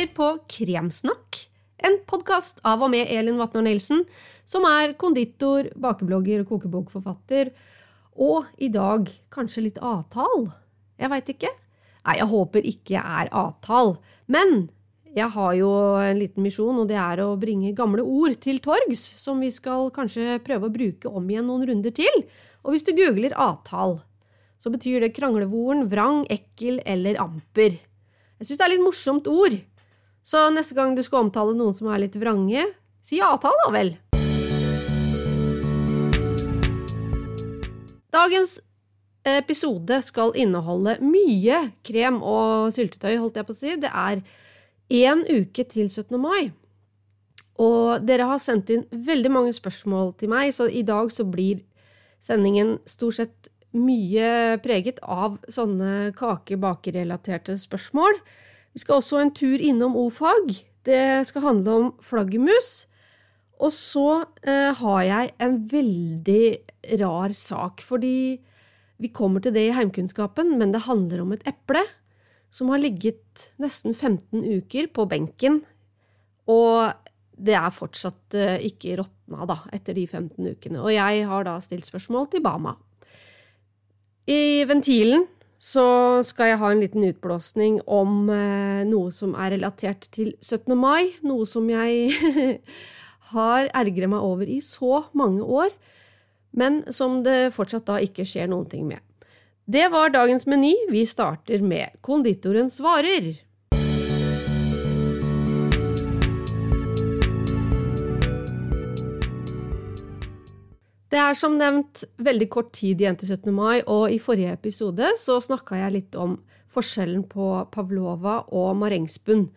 hører på Kremsnakk, en podkast av og med Elin Vatnar Nilsen, som er konditor, bakeblogger og kokebokforfatter, og i dag kanskje litt avtal. Jeg veit ikke. Nei, jeg håper ikke jeg er avtal. Men jeg har jo en liten misjon, og det er å bringe gamle ord til torgs, som vi skal kanskje prøve å bruke om igjen noen runder til. Og hvis du googler avtal, så betyr det kranglevoren, vrang, ekkel eller amper. Jeg syns det er litt morsomt ord. Så neste gang du skal omtale noen som er litt vrange, si avtale, da vel. Dagens episode skal inneholde mye krem og syltetøy, holdt jeg på å si. Det er én uke til 17. mai. Og dere har sendt inn veldig mange spørsmål til meg, så i dag så blir sendingen stort sett mye preget av sånne kake-bakerelaterte spørsmål. Vi skal også en tur innom o-fag. Det skal handle om flaggermus. Og så eh, har jeg en veldig rar sak, fordi vi kommer til det i heimkunnskapen, men det handler om et eple som har ligget nesten 15 uker på benken, og det er fortsatt eh, ikke råtna da, etter de 15 ukene. Og jeg har da stilt spørsmål til Bama. I ventilen så skal jeg ha en liten utblåsning om eh, noe som er relatert til 17. mai, noe som jeg har ergret meg over i så mange år, men som det fortsatt da ikke skjer noen ting med. Det var dagens meny. Vi starter med konditorens varer. Det er som nevnt veldig kort tid igjen til 17. mai, og i forrige episode så snakka jeg litt om forskjellen på pavlova og marengsbunn.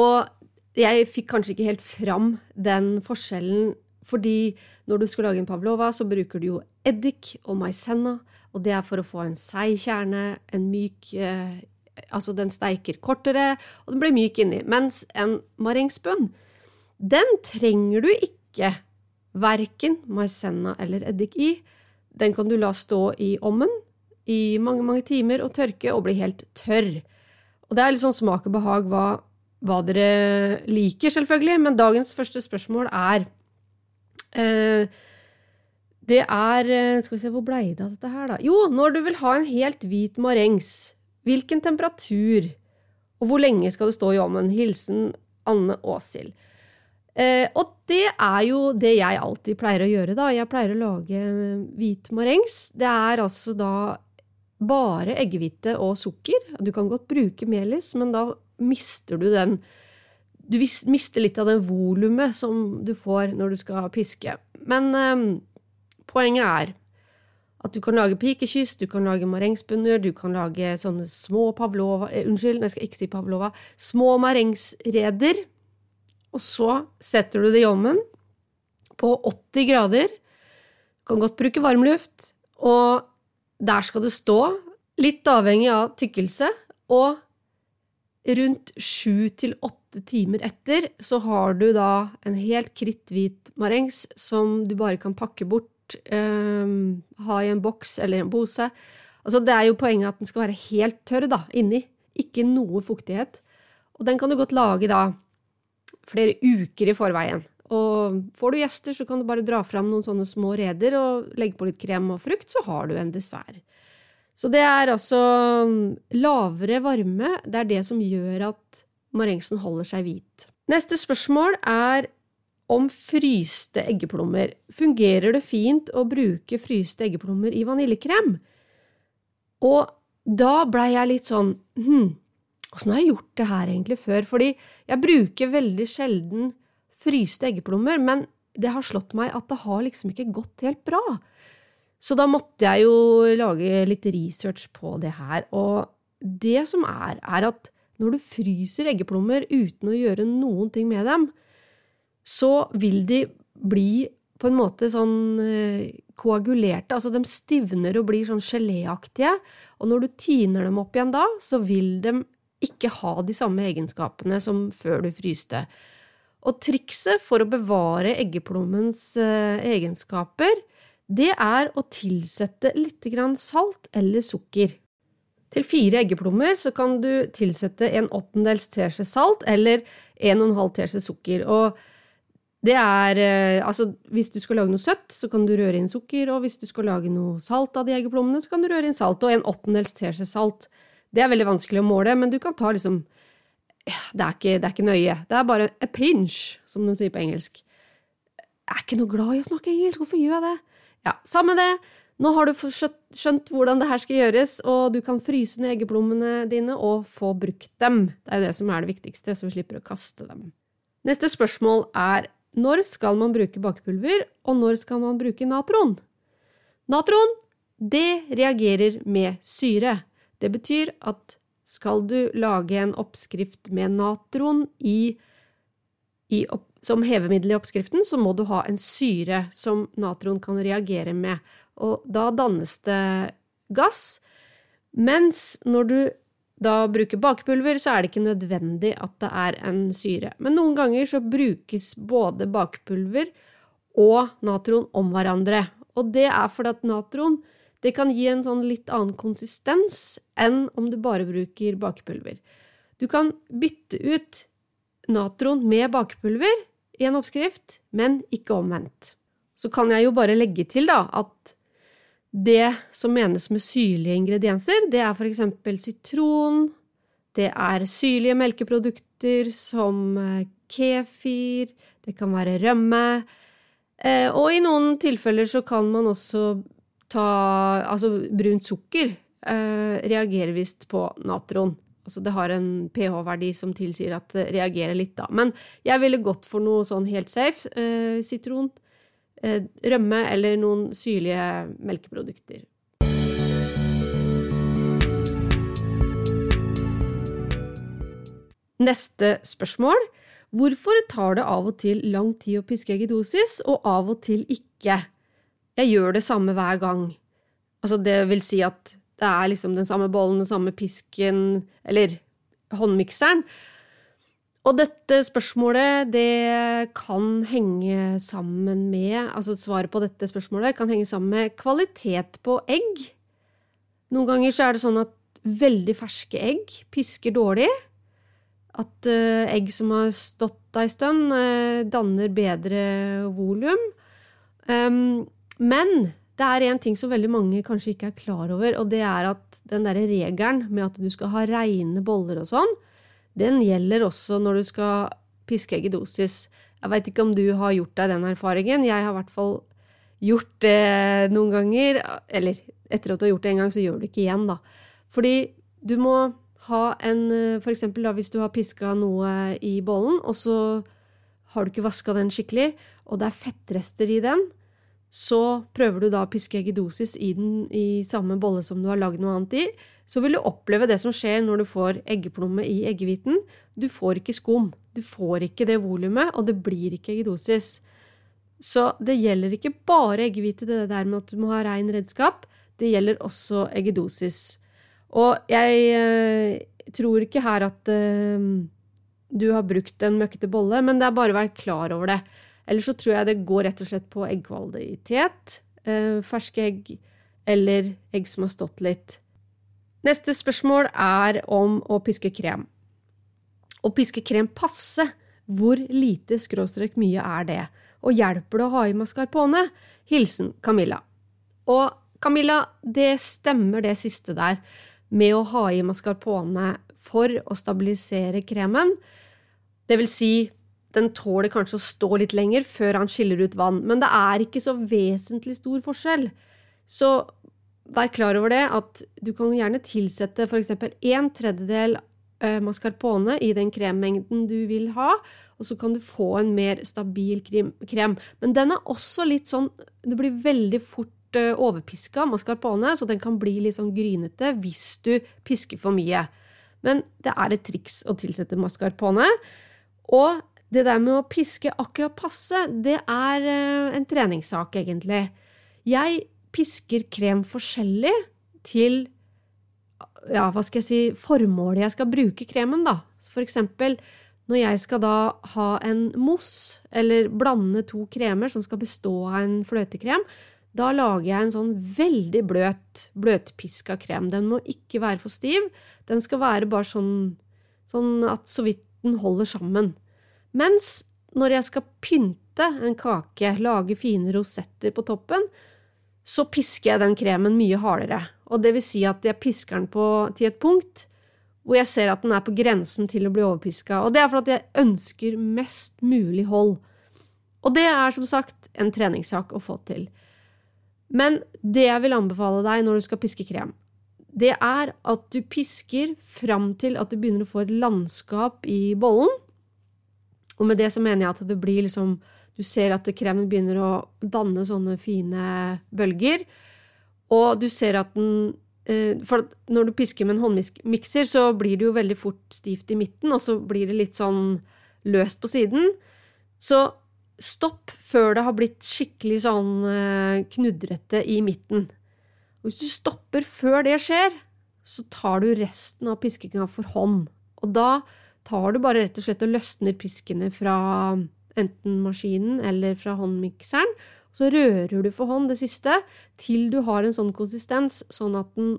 Og jeg fikk kanskje ikke helt fram den forskjellen, fordi når du skal lage en pavlova, så bruker du jo eddik og maisenna, og det er for å få en seig kjerne, en myk eh, Altså, den steiker kortere, og den blir myk inni. Mens en marengsbunn, den trenger du ikke verken maisenna eller eddik i. Den kan du la stå i ommen i mange, mange timer og tørke og bli helt tørr. Og det er litt sånn smak og behag hva, hva dere liker, selvfølgelig, men dagens første spørsmål er eh, Det er eh, Skal vi se, hvor blei det av dette her, da? Jo, når du vil ha en helt hvit marengs, hvilken temperatur, og hvor lenge skal det stå i ovnen? Hilsen Anne Åshild. Eh, det er jo det jeg alltid pleier å gjøre, da. Jeg pleier å lage hvit marengs. Det er altså da bare eggehvite og sukker. Du kan godt bruke melis, men da mister du den Du mister litt av det volumet som du får når du skal piske. Men eh, poenget er at du kan lage pikekyss, du kan lage marengsbunner, du kan lage sånne små pavlova eh, Unnskyld, jeg skal ikke si pavlova. Små marengsreder og så setter du det i ovnen på 80 grader. Du kan godt bruke varmluft. Og der skal det stå, litt avhengig av tykkelse, og rundt sju til åtte timer etter så har du da en helt kritthvit marengs som du bare kan pakke bort, eh, ha i en boks eller en pose. Altså, det er jo poenget at den skal være helt tørr da, inni. Ikke noe fuktighet. Og den kan du godt lage da flere uker i forveien. Og får du gjester, så kan du bare dra fram noen sånne små reder og legge på litt krem og frukt, så har du en dessert. Så det er altså lavere varme, det er det som gjør at marengsen holder seg hvit. Neste spørsmål er om fryste eggeplommer. Fungerer det fint å bruke fryste eggeplommer i vaniljekrem? Og da blei jeg litt sånn hm, Åssen har jeg gjort det her egentlig før? Fordi jeg bruker veldig sjelden fryste eggeplommer, men det har slått meg at det har liksom ikke gått helt bra. Så da måtte jeg jo lage litt research på det her, og det som er, er at når du fryser eggeplommer uten å gjøre noen ting med dem, så vil de bli på en måte sånn eh, koagulerte, altså de stivner og blir sånn geléaktige, og når du tiner dem opp igjen da, så vil de ikke ha de samme egenskapene som før du fryste. Og trikset for å bevare eggeplommens eh, egenskaper, det er å tilsette litt salt eller sukker. Til fire eggeplommer kan du tilsette en åttendels teskje salt eller en og en halv teskje sukker. Og det er eh, Altså, hvis du skal lage noe søtt, så kan du røre inn sukker, og hvis du skal lage noe salt av de eggeplommene, så kan du røre inn salt, og en åttendels teskje salt. Det er veldig vanskelig å måle, men du kan ta liksom det er, ikke, det er ikke nøye. Det er bare a pinch, som de sier på engelsk. Jeg er ikke noe glad i å snakke engelsk, hvorfor gjør jeg det? Ja, samme det. Nå har du skjønt hvordan det her skal gjøres, og du kan fryse ned eggeplommene dine og få brukt dem. Det er jo det som er det viktigste, så vi slipper å kaste dem. Neste spørsmål er når skal man bruke bakepulver, og når skal man bruke natron? Natron, det reagerer med syre. Det betyr at skal du lage en oppskrift med natron i, i opp, som hevemiddel i oppskriften, så må du ha en syre som natron kan reagere med og da dannes det gass. Mens når du da bruker bakepulver, så er det ikke nødvendig at det er en syre. Men noen ganger så brukes både bakepulver og natron om hverandre. Og det er fordi at natron det kan gi en sånn litt annen konsistens enn om du bare bruker bakepulver. Du kan bytte ut natron med bakepulver i en oppskrift, men ikke omvendt. Så kan jeg jo bare legge til da at det som menes med syrlige ingredienser, det er eksempel sitron, det er syrlige melkeprodukter som eh, kefir, det kan være rømme, eh, og i noen tilfeller så kan man også ta Altså, brunt sukker eh, reagerer visst på natron. Altså det har en pH-verdi som tilsier at det reagerer litt, da. Men jeg ville gått for noe sånn helt safe. sitron Eh, rømme eller noen syrlige melkeprodukter. Neste spørsmål. Hvorfor tar det av og til lang tid å piske eggedosis, og av og til ikke? Jeg gjør det samme hver gang. Altså, det vil si at det er liksom den samme bollen, den samme pisken, eller håndmikseren. Og dette spørsmålet, det kan henge sammen med Altså svaret på dette spørsmålet kan henge sammen med kvalitet på egg. Noen ganger så er det sånn at veldig ferske egg pisker dårlig. At uh, egg som har stått ei stund, uh, danner bedre volum. Um, men det er en ting som veldig mange kanskje ikke er klar over, og det er at den derre regelen med at du skal ha reine boller og sånn, den gjelder også når du skal piske eggedosis. Jeg veit ikke om du har gjort deg den erfaringen. Jeg har i hvert fall gjort det noen ganger. Eller etter at du har gjort det en gang, så gjør du ikke igjen, da. Fordi du må ha en For eksempel da, hvis du har piska noe i bollen, og så har du ikke vaska den skikkelig, og det er fettrester i den, så prøver du da å piske eggedosis i den i samme bolle som du har lagd noe annet i så vil du oppleve det som skjer når du får eggeplomme i eggehviten. Du får ikke skum, du får ikke det volumet, og det blir ikke eggedosis. Så det gjelder ikke bare eggehvite, det der med at du må ha rein redskap. Det gjelder også eggedosis. Og jeg eh, tror ikke her at eh, du har brukt en møkkete bolle, men det er bare å være klar over det. Ellers så tror jeg det går rett og slett på eggkvalitet. Eh, ferske egg eller egg som har stått litt. Neste spørsmål er om å piske krem. Å piske krem passe, hvor lite skråstrek mye er det? Og hjelper det å ha i mascarpone? Hilsen Camilla. Og Camilla, det stemmer det siste der, med å ha i mascarpone for å stabilisere kremen. Det vil si, den tåler kanskje å stå litt lenger før han skiller ut vann, men det er ikke så vesentlig stor forskjell. Så vær klar over det at du kan gjerne tilsette f.eks. en tredjedel eh, mascarpone i den kremmengden du vil ha, og så kan du få en mer stabil krem. Men den er også litt sånn Det blir veldig fort uh, overpiska mascarpone, så den kan bli litt sånn grynete hvis du pisker for mye. Men det er et triks å tilsette mascarpone. Og det der med å piske akkurat passe, det er uh, en treningssak, egentlig. Jeg pisker krem forskjellig til ja, hva skal jeg si, formålet jeg skal bruke kremen, da. For eksempel når jeg skal da ha en mousse, eller blande to kremer som skal bestå av en fløtekrem, Da lager jeg en sånn veldig bløt, bløtpiska krem. Den må ikke være for stiv. Den skal være bare sånn, sånn at så vidt den holder sammen. Mens når jeg skal pynte en kake, lage fine rosetter på toppen, så pisker jeg den kremen mye hardere. Og det vil si at jeg pisker den på, til et punkt hvor jeg ser at den er på grensen til å bli overpiska. Og det er for at jeg ønsker mest mulig hold. Og det er som sagt en treningssak å få til. Men det jeg vil anbefale deg når du skal piske krem, det er at du pisker fram til at du begynner å få et landskap i bollen. Og med det så mener jeg at det blir liksom Du ser at kremen begynner å danne sånne fine bølger. Og du ser at den eh, For når du pisker med en håndmikser, så blir det jo veldig fort stivt i midten, og så blir det litt sånn løst på siden. Så stopp før det har blitt skikkelig sånn eh, knudrete i midten. Og hvis du stopper før det skjer, så tar du resten av piskinga for hånd. Og da tar du bare rett og slett og løsner piskene fra enten maskinen eller fra håndmikseren. Så rører du for hånd det siste til du har en sånn konsistens, sånn at den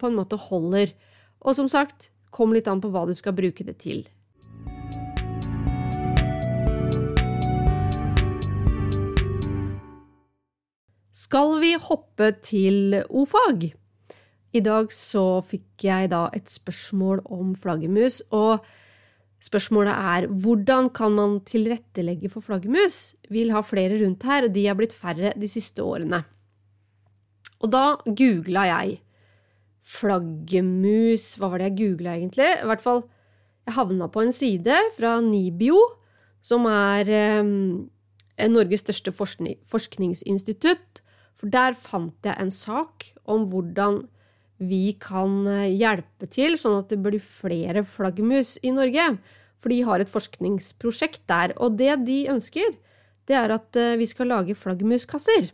på en måte holder. Og som sagt, kom litt an på hva du skal bruke det til. Skal vi hoppe til o-fag? I dag så fikk jeg da et spørsmål om flaggermus, og spørsmålet er hvordan kan man tilrettelegge for flaggermus? Vi vil ha flere rundt her, og de har blitt færre de siste årene. Og da googla jeg flaggermus Hva var det jeg googla egentlig? I hvert fall, jeg havna på en side fra Nibio, som er eh, Norges største forskningsinstitutt for der fant jeg en sak om hvordan vi kan eh, hjelpe til sånn at det blir flere flaggermus i Norge. For de har et forskningsprosjekt der. Og det de ønsker, det er at eh, vi skal lage flaggermuskasser.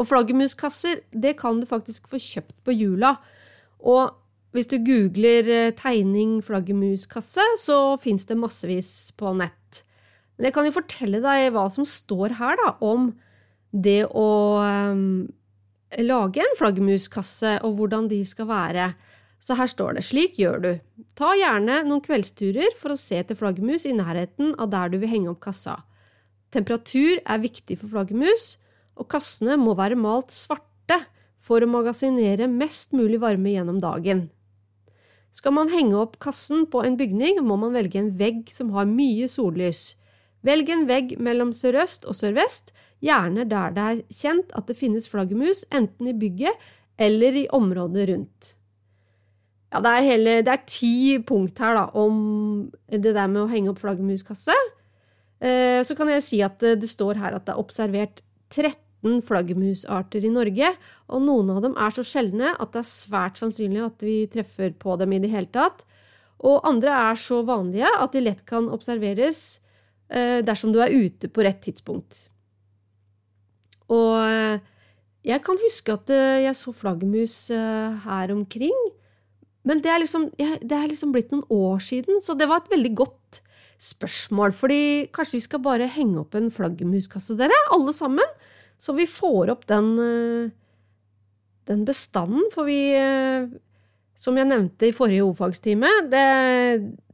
Og flaggermuskasser, det kan du faktisk få kjøpt på Jula. Og hvis du googler eh, tegning flaggermuskasse, så fins det massevis på nett. Men jeg kan jo fortelle deg hva som står her da, om det å lage en flaggermuskasse og hvordan de skal være. Så her står det slik gjør du. Ta gjerne noen kveldsturer for å se etter flaggermus i nærheten av der du vil henge opp kassa. Temperatur er viktig for flaggermus, og kassene må være malt svarte for å magasinere mest mulig varme gjennom dagen. Skal man henge opp kassen på en bygning, må man velge en vegg som har mye sollys. Velg en vegg mellom sørøst og sørvest, gjerne der det er kjent at det finnes flaggermus, enten i bygget eller i området rundt. Ja, det er, hele, det er ti punkt her da, om det der med å henge opp flaggermuskasse. Eh, så kan jeg si at det står her at det er observert 13 flaggermusarter i Norge, og noen av dem er så sjeldne at det er svært sannsynlig at vi treffer på dem i det hele tatt. Og andre er så vanlige at de lett kan observeres eh, dersom du er ute på rett tidspunkt. Og eh, jeg kan huske at eh, jeg så flaggermus eh, her omkring, men det er, liksom, det er liksom blitt noen år siden, så det var et veldig godt spørsmål. Fordi kanskje vi skal bare henge opp en flaggermuskasse, dere, alle sammen, så vi får opp den, den bestanden. For vi, som jeg nevnte i forrige ordfagstime, det,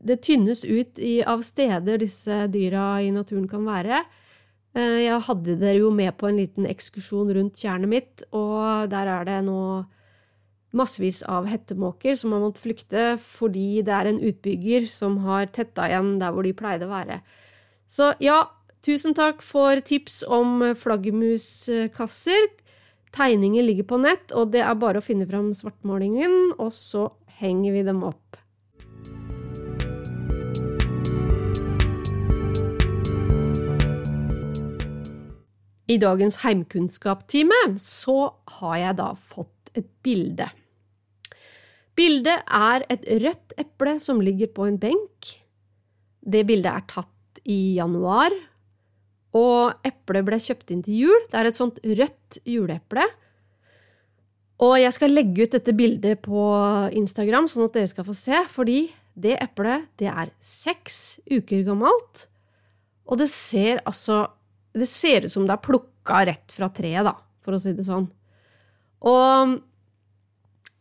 det tynnes ut i, av steder disse dyra i naturen kan være. Eh, jeg hadde dere jo med på en liten ekskursjon rundt tjernet mitt, og der er det nå massevis av hettemåker som har måttet flykte fordi det er en utbygger som har tetta igjen der hvor de pleide å være. Så ja, tusen takk for tips om flaggermuskasser. Tegninger ligger på nett, og det er bare å finne fram svartmålingen, og så henger vi dem opp. I dagens heimkunnskapstime så har jeg da fått et bilde. Bildet er et rødt eple som ligger på en benk. Det bildet er tatt i januar, og eplet ble kjøpt inn til jul. Det er et sånt rødt juleeple. Og jeg skal legge ut dette bildet på Instagram, sånn at dere skal få se, fordi det eplet det er seks uker gammelt, og det ser altså det ser ut som det er plukka rett fra treet, da, for å si det sånn. Og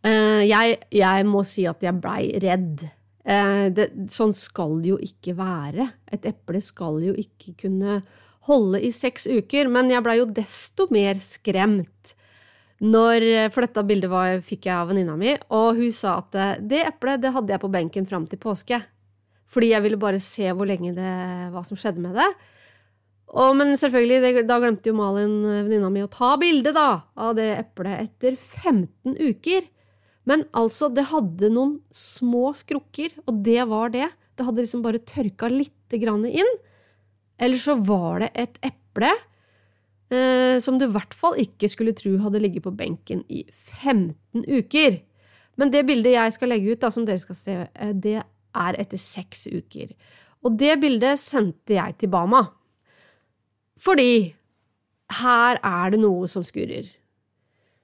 eh, jeg, jeg, må si at jeg blei redd. Eh, det, sånn skal det jo ikke være. Et eple skal jo ikke kunne holde i seks uker, men jeg blei jo desto mer skremt. Når, for dette bildet var, fikk jeg av venninna mi, og hun sa at eh, det eplet det hadde jeg på benken fram til påske. Fordi jeg ville bare se hvor lenge det, hva som skjedde med det. Og, men selvfølgelig, det, da glemte jo Malin, eh, venninna mi, å ta bilde av det eplet etter 15 uker. Men altså, det hadde noen små skrukker, og det var det. Det hadde liksom bare tørka lite grann inn. Eller så var det et eple eh, som du i hvert fall ikke skulle tro hadde ligget på benken i 15 uker. Men det bildet jeg skal legge ut, da, som dere skal se, eh, det er etter seks uker. Og det bildet sendte jeg til Bama. Fordi her er det noe som skurrer.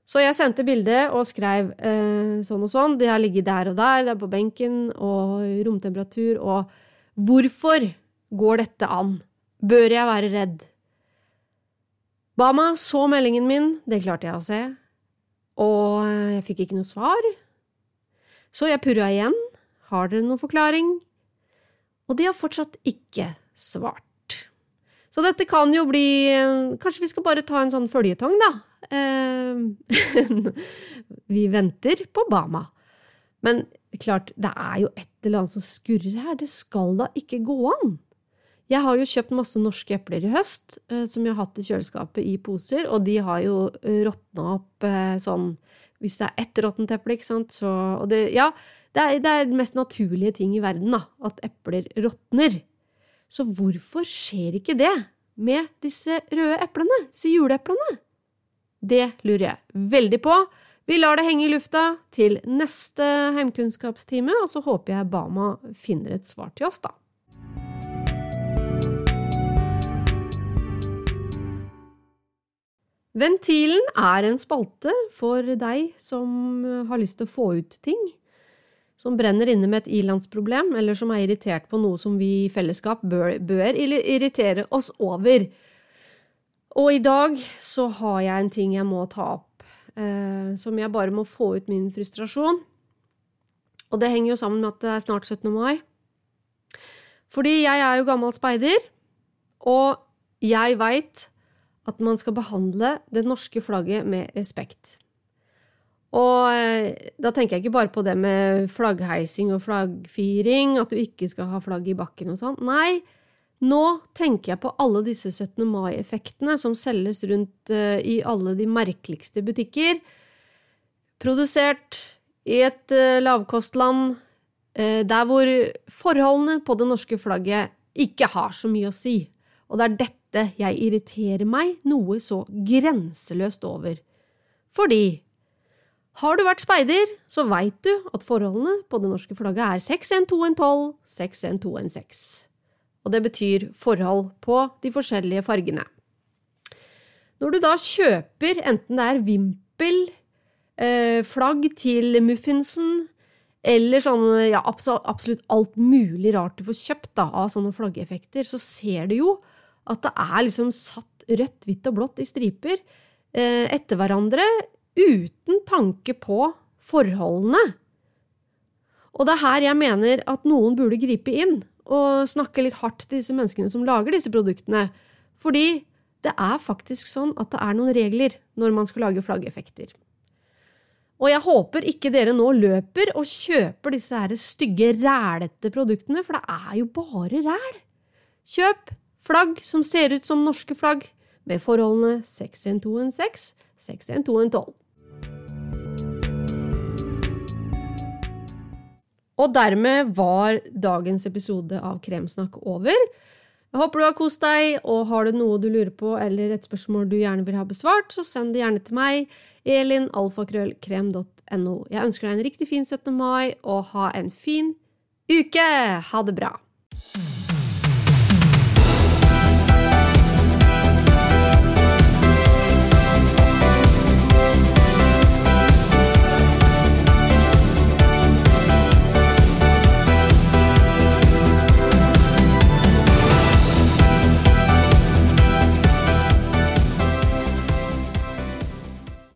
Så jeg sendte bildet og skrev eh, sånn og sånn. Det har ligget der og der, det er på benken, og romtemperatur, og hvorfor går dette an? Bør jeg være redd? Bama så meldingen min, det klarte jeg å se, og jeg fikk ikke noe svar. Så jeg purra igjen. Har dere noen forklaring? Og de har fortsatt ikke svart. Så dette kan jo bli Kanskje vi skal bare ta en sånn føljetong, da. Eh, vi venter på Bama. Men klart, det er jo et eller annet som skurrer her. Det skal da ikke gå an. Jeg har jo kjøpt masse norske epler i høst, eh, som jeg har hatt i kjøleskapet i poser, og de har jo eh, råtna opp sånn Hvis det er ett råttent eple, ikke sant, så det, ja, det er, det er mest naturlige ting i verden, da, at epler råtner. Så hvorfor skjer ikke det med disse røde eplene, disse juleeplene? Det lurer jeg veldig på. Vi lar det henge i lufta til neste heimkunnskapstime, og så håper jeg Bama finner et svar til oss, da. Ventilen er en spalte for deg som har lyst til å få ut ting som brenner inne med et ilandsproblem, eller som er irritert på noe som vi i fellesskap bør, bør irritere oss over. Og i dag så har jeg en ting jeg må ta opp, eh, som jeg bare må få ut min frustrasjon. Og det henger jo sammen med at det er snart 17. mai. Fordi jeg er jo gammel speider, og jeg veit at man skal behandle det norske flagget med respekt. Og eh, da tenker jeg ikke bare på det med flaggheising og flaggfiring, at du ikke skal ha flagg i bakken og sånn. Nei, nå tenker jeg på alle disse 17. mai-effektene som selges rundt uh, i alle de merkeligste butikker. Produsert i et uh, lavkostland der hvor forholdene på det norske flagget ikke har så mye å si. Og det er dette jeg irriterer meg noe så grenseløst over. Fordi har du vært speider, så veit du at forholdene på det norske flagget er 61212, 61216. Og det betyr forhold på de forskjellige fargene. Når du da kjøper enten det er vimpel, eh, flagg til muffinsen, eller sånne, ja, absolutt alt mulig rart du får kjøpt da, av sånne flaggeffekter, så ser du jo at det er liksom satt rødt, hvitt og blått i striper eh, etter hverandre uten tanke på forholdene. Og det er her jeg mener at noen burde gripe inn og snakke litt hardt til disse menneskene som lager disse produktene. Fordi det er faktisk sånn at det er noen regler når man skal lage flaggeffekter. Og jeg håper ikke dere nå løper og kjøper disse her stygge, rælete produktene, for det er jo bare ræl. Kjøp flagg som ser ut som norske flagg, med forholdene 61216, 61212. Og dermed var dagens episode av Kremsnakk over. Jeg håper du har kost deg, og har du noe du lurer på eller et spørsmål du gjerne vil ha besvart, så send det gjerne til meg, elinalfakrøllkrem.no. Jeg ønsker deg en riktig fin 17. mai, og ha en fin uke! Ha det bra!